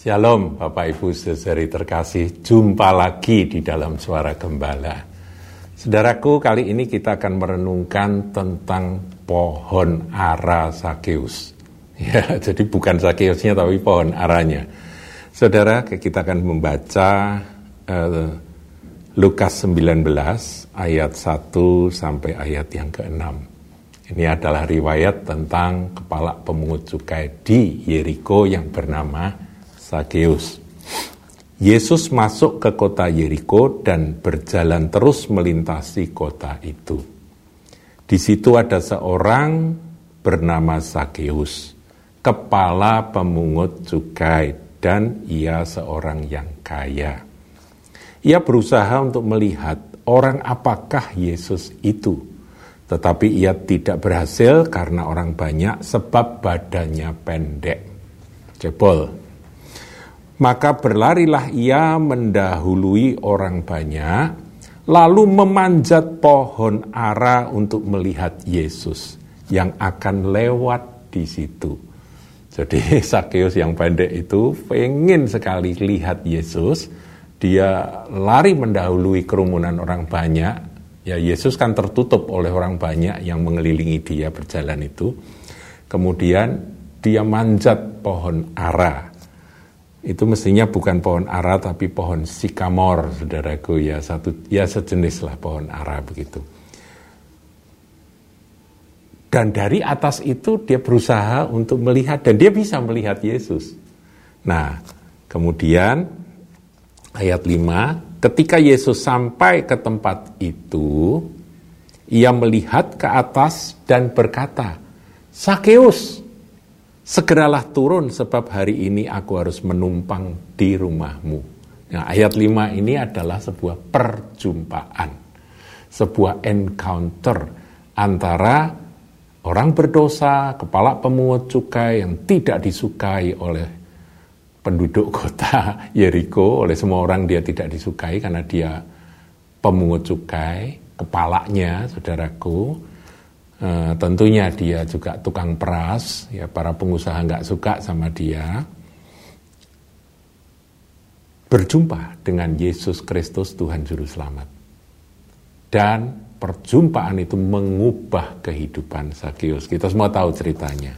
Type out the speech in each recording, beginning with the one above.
Shalom Bapak Ibu saudari terkasih, jumpa lagi di dalam suara gembala. Saudaraku, kali ini kita akan merenungkan tentang pohon ara Sakeus. Ya, jadi bukan Sakeusnya tapi pohon aranya. Saudara, kita akan membaca uh, Lukas 19 ayat 1 sampai ayat yang ke-6. Ini adalah riwayat tentang kepala pemungut cukai di Yeriko yang bernama Sakeus. Yesus masuk ke kota Yeriko dan berjalan terus melintasi kota itu. Di situ ada seorang bernama Sakeus, kepala pemungut cukai dan ia seorang yang kaya. Ia berusaha untuk melihat orang apakah Yesus itu. Tetapi ia tidak berhasil karena orang banyak sebab badannya pendek. Jebol, maka berlarilah ia mendahului orang banyak, lalu memanjat pohon ara untuk melihat Yesus yang akan lewat di situ. Jadi Sakeus yang pendek itu pengen sekali lihat Yesus, dia lari mendahului kerumunan orang banyak. Ya Yesus kan tertutup oleh orang banyak yang mengelilingi dia berjalan itu. Kemudian dia manjat pohon ara itu mestinya bukan pohon ara tapi pohon sikamor saudaraku. Ya satu ya sejenis lah pohon ara begitu. Dan dari atas itu dia berusaha untuk melihat dan dia bisa melihat Yesus. Nah kemudian ayat 5 ketika Yesus sampai ke tempat itu ia melihat ke atas dan berkata Sakeus Segeralah turun sebab hari ini aku harus menumpang di rumahmu. Nah, ayat 5 ini adalah sebuah perjumpaan. Sebuah encounter antara orang berdosa, kepala pemungut cukai yang tidak disukai oleh penduduk kota Yeriko, oleh semua orang dia tidak disukai karena dia pemungut cukai, kepalanya, saudaraku, Uh, tentunya dia juga tukang peras, ya para pengusaha nggak suka sama dia. Berjumpa dengan Yesus Kristus Tuhan Juru Selamat. Dan perjumpaan itu mengubah kehidupan Sakius. Kita semua tahu ceritanya.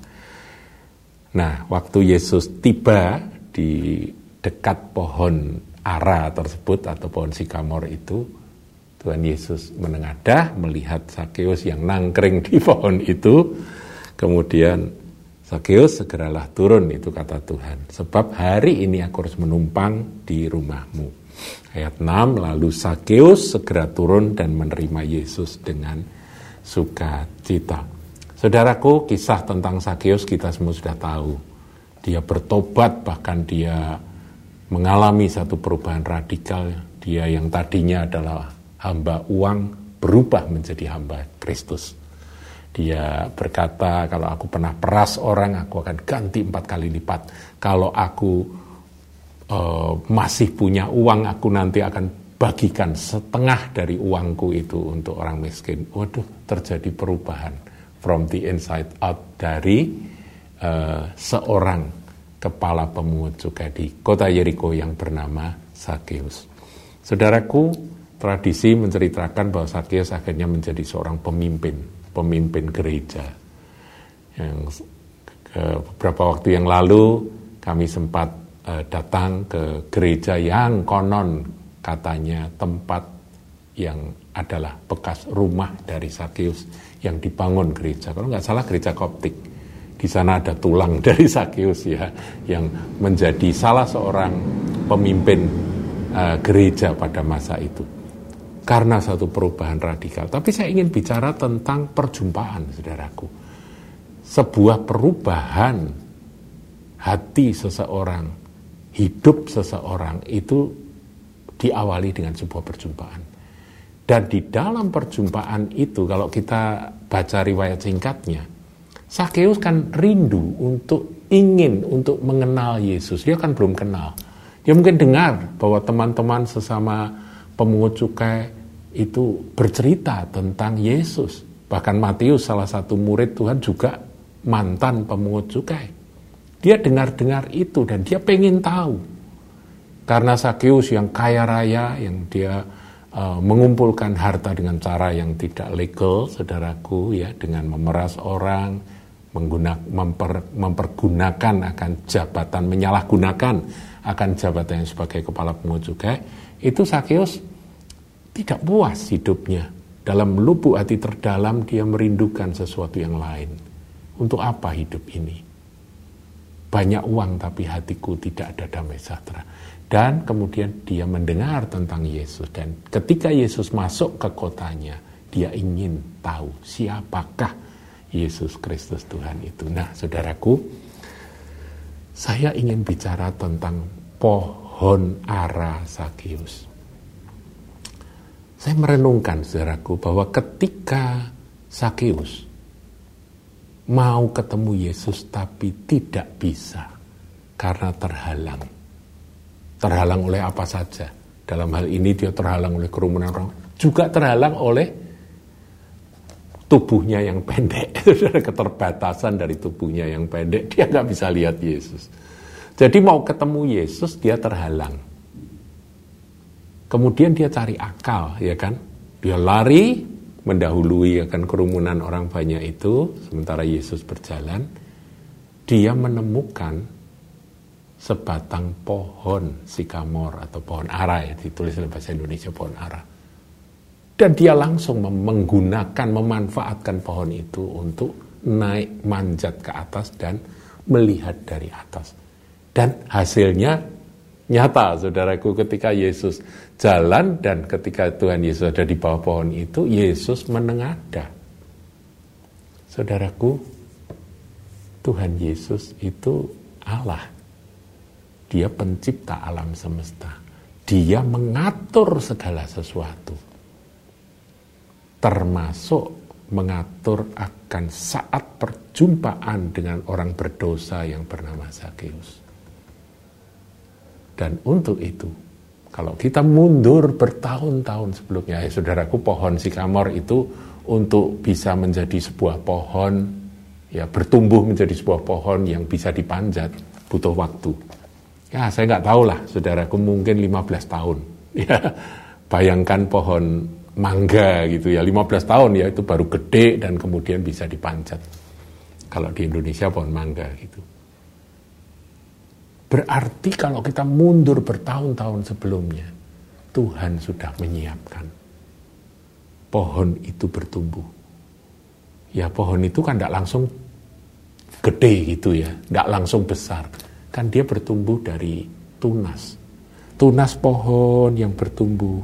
Nah, waktu Yesus tiba di dekat pohon ara tersebut atau pohon sikamor itu, Tuhan Yesus menengadah melihat Sakeus yang nangkring di pohon itu. Kemudian Sakeus segeralah turun itu kata Tuhan. Sebab hari ini aku harus menumpang di rumahmu. Ayat 6 lalu Sakeus segera turun dan menerima Yesus dengan sukacita. Saudaraku, kisah tentang Sakeus kita semua sudah tahu. Dia bertobat bahkan dia mengalami satu perubahan radikal. Dia yang tadinya adalah hamba uang berubah menjadi hamba Kristus. Dia berkata, kalau aku pernah peras orang, aku akan ganti empat kali lipat. Kalau aku uh, masih punya uang, aku nanti akan bagikan setengah dari uangku itu untuk orang miskin. Waduh, terjadi perubahan from the inside out dari uh, seorang kepala pemungut cukai di kota Yeriko yang bernama Sakeus. Saudaraku, tradisi menceritakan bahwa Sakyus akhirnya menjadi seorang pemimpin, pemimpin gereja. Yang beberapa waktu yang lalu kami sempat uh, datang ke gereja yang konon katanya tempat yang adalah bekas rumah dari Sakyus yang dibangun gereja. Kalau nggak salah gereja Koptik. Di sana ada tulang dari Sakyus ya yang menjadi salah seorang pemimpin uh, gereja pada masa itu karena satu perubahan radikal. Tapi saya ingin bicara tentang perjumpaan, saudaraku. Sebuah perubahan hati seseorang, hidup seseorang itu diawali dengan sebuah perjumpaan. Dan di dalam perjumpaan itu, kalau kita baca riwayat singkatnya, Sakeus kan rindu untuk ingin untuk mengenal Yesus. Dia kan belum kenal. Dia mungkin dengar bahwa teman-teman sesama pemungut cukai itu bercerita tentang Yesus. Bahkan Matius salah satu murid Tuhan juga mantan pemungut cukai. Dia dengar-dengar itu dan dia pengen tahu. Karena Sakeus yang kaya raya, yang dia uh, mengumpulkan harta dengan cara yang tidak legal, saudaraku, ya, dengan memeras orang, menggunakan memper, mempergunakan akan jabatan, menyalahgunakan akan jabatan yang sebagai kepala pungut cukai, itu Sakeus tidak puas hidupnya. Dalam lubuk hati terdalam dia merindukan sesuatu yang lain. Untuk apa hidup ini? banyak uang tapi hatiku tidak ada damai sejahtera. Dan kemudian dia mendengar tentang Yesus dan ketika Yesus masuk ke kotanya, dia ingin tahu siapakah Yesus Kristus Tuhan itu. Nah, saudaraku, saya ingin bicara tentang pohon ara Sakius. Saya merenungkan saudaraku bahwa ketika Sakius mau ketemu Yesus tapi tidak bisa karena terhalang. Terhalang oleh apa saja. Dalam hal ini dia terhalang oleh kerumunan orang, juga terhalang oleh tubuhnya yang pendek. Keterbatasan dari tubuhnya yang pendek, dia nggak bisa lihat Yesus. Jadi mau ketemu Yesus dia terhalang. Kemudian dia cari akal, ya kan? Dia lari mendahului akan kerumunan orang banyak itu, sementara Yesus berjalan, dia menemukan sebatang pohon sikamor atau pohon ara ya ditulis dalam bahasa Indonesia pohon ara. Dan dia langsung menggunakan, memanfaatkan pohon itu untuk naik manjat ke atas dan melihat dari atas. Dan hasilnya nyata saudaraku ketika Yesus jalan dan ketika Tuhan Yesus ada di bawah pohon itu Yesus menengadah. Saudaraku Tuhan Yesus itu Allah. Dia pencipta alam semesta. Dia mengatur segala sesuatu. Termasuk mengatur akan saat perjumpaan dengan orang berdosa yang bernama Zakheus dan untuk itu, kalau kita mundur bertahun-tahun sebelumnya, ya saudaraku pohon sikamor itu untuk bisa menjadi sebuah pohon, ya bertumbuh menjadi sebuah pohon yang bisa dipanjat, butuh waktu. Ya saya nggak tahu lah, saudaraku mungkin 15 tahun. Ya, bayangkan pohon mangga gitu ya, 15 tahun ya itu baru gede dan kemudian bisa dipanjat. Kalau di Indonesia pohon mangga gitu. Berarti kalau kita mundur bertahun-tahun sebelumnya, Tuhan sudah menyiapkan. Pohon itu bertumbuh. Ya pohon itu kan tidak langsung gede gitu ya, tidak langsung besar. Kan dia bertumbuh dari tunas. Tunas pohon yang bertumbuh.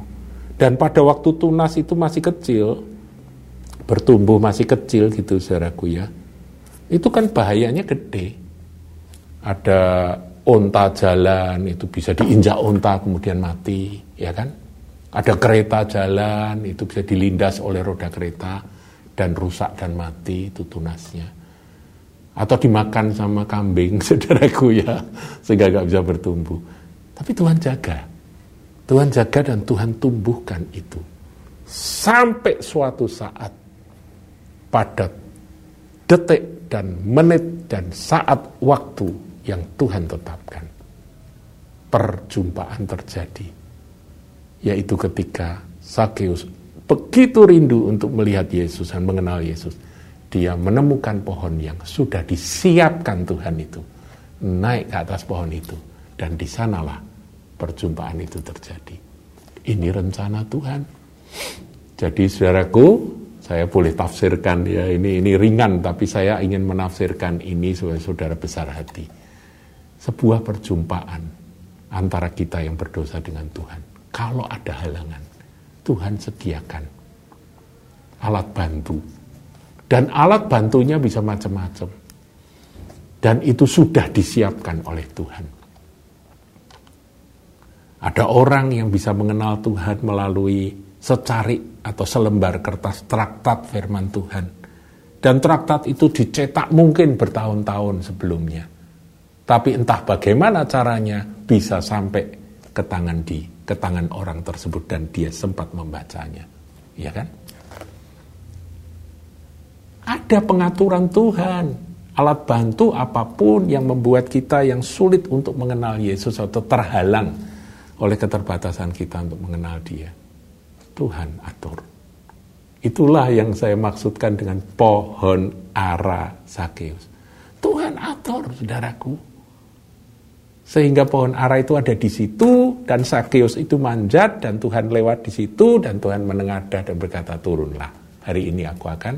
Dan pada waktu tunas itu masih kecil, bertumbuh masih kecil gitu saudaraku ya. Itu kan bahayanya gede. Ada onta jalan itu bisa diinjak onta kemudian mati, ya kan? Ada kereta jalan itu bisa dilindas oleh roda kereta dan rusak dan mati itu tunasnya. Atau dimakan sama kambing, saudaraku ya, sehingga gak bisa bertumbuh. Tapi Tuhan jaga. Tuhan jaga dan Tuhan tumbuhkan itu. Sampai suatu saat pada detik dan menit dan saat waktu yang Tuhan tetapkan. Perjumpaan terjadi, yaitu ketika Sakeus begitu rindu untuk melihat Yesus dan mengenal Yesus. Dia menemukan pohon yang sudah disiapkan Tuhan itu. Naik ke atas pohon itu. Dan di sanalah perjumpaan itu terjadi. Ini rencana Tuhan. Jadi saudaraku, saya boleh tafsirkan ya ini ini ringan tapi saya ingin menafsirkan ini sebagai saudara besar hati sebuah perjumpaan antara kita yang berdosa dengan Tuhan. Kalau ada halangan, Tuhan sediakan alat bantu. Dan alat bantunya bisa macam-macam. Dan itu sudah disiapkan oleh Tuhan. Ada orang yang bisa mengenal Tuhan melalui secarik atau selembar kertas traktat firman Tuhan. Dan traktat itu dicetak mungkin bertahun-tahun sebelumnya tapi entah bagaimana caranya bisa sampai ke tangan di ke tangan orang tersebut dan dia sempat membacanya. Ya kan? Ada pengaturan Tuhan, alat bantu apa pun yang membuat kita yang sulit untuk mengenal Yesus atau terhalang oleh keterbatasan kita untuk mengenal Dia. Tuhan atur. Itulah yang saya maksudkan dengan pohon ara Sakeus. Tuhan atur, saudaraku. Sehingga pohon ara itu ada di situ dan Sakeus itu manjat dan Tuhan lewat di situ dan Tuhan menengadah dan berkata turunlah. Hari ini aku akan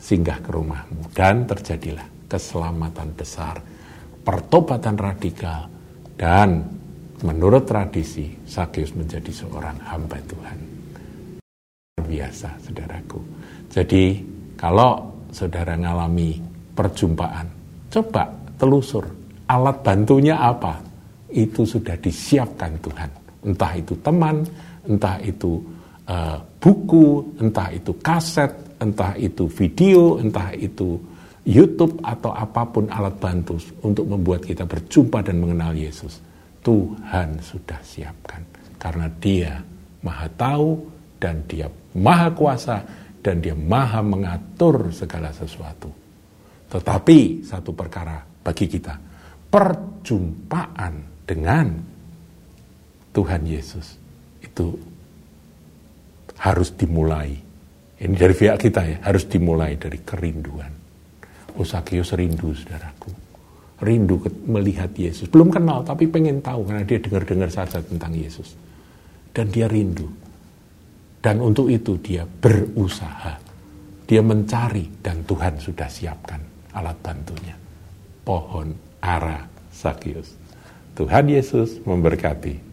singgah ke rumahmu dan terjadilah keselamatan besar, pertobatan radikal dan menurut tradisi Sakyus menjadi seorang hamba Tuhan. Biasa, saudaraku. Jadi kalau saudara ngalami perjumpaan, coba telusur alat bantunya apa. Itu sudah disiapkan Tuhan. Entah itu teman, entah itu uh, buku, entah itu kaset, entah itu video, entah itu YouTube atau apa pun alat bantu untuk membuat kita berjumpa dan mengenal Yesus. Tuhan sudah siapkan karena Dia Maha Tahu dan Dia Maha Kuasa dan Dia Maha mengatur segala sesuatu. Tetapi satu perkara bagi kita, perjumpaan dengan Tuhan Yesus itu harus dimulai ini dari pihak kita ya, harus dimulai dari kerinduan. Usakius rindu, saudaraku. Rindu melihat Yesus. Belum kenal, tapi pengen tahu karena dia dengar-dengar saja tentang Yesus. Dan dia rindu. Dan untuk itu dia berusaha. Dia mencari dan Tuhan sudah siapkan alat bantunya. Pohon ara Sakius. Tuhan Yesus memberkati.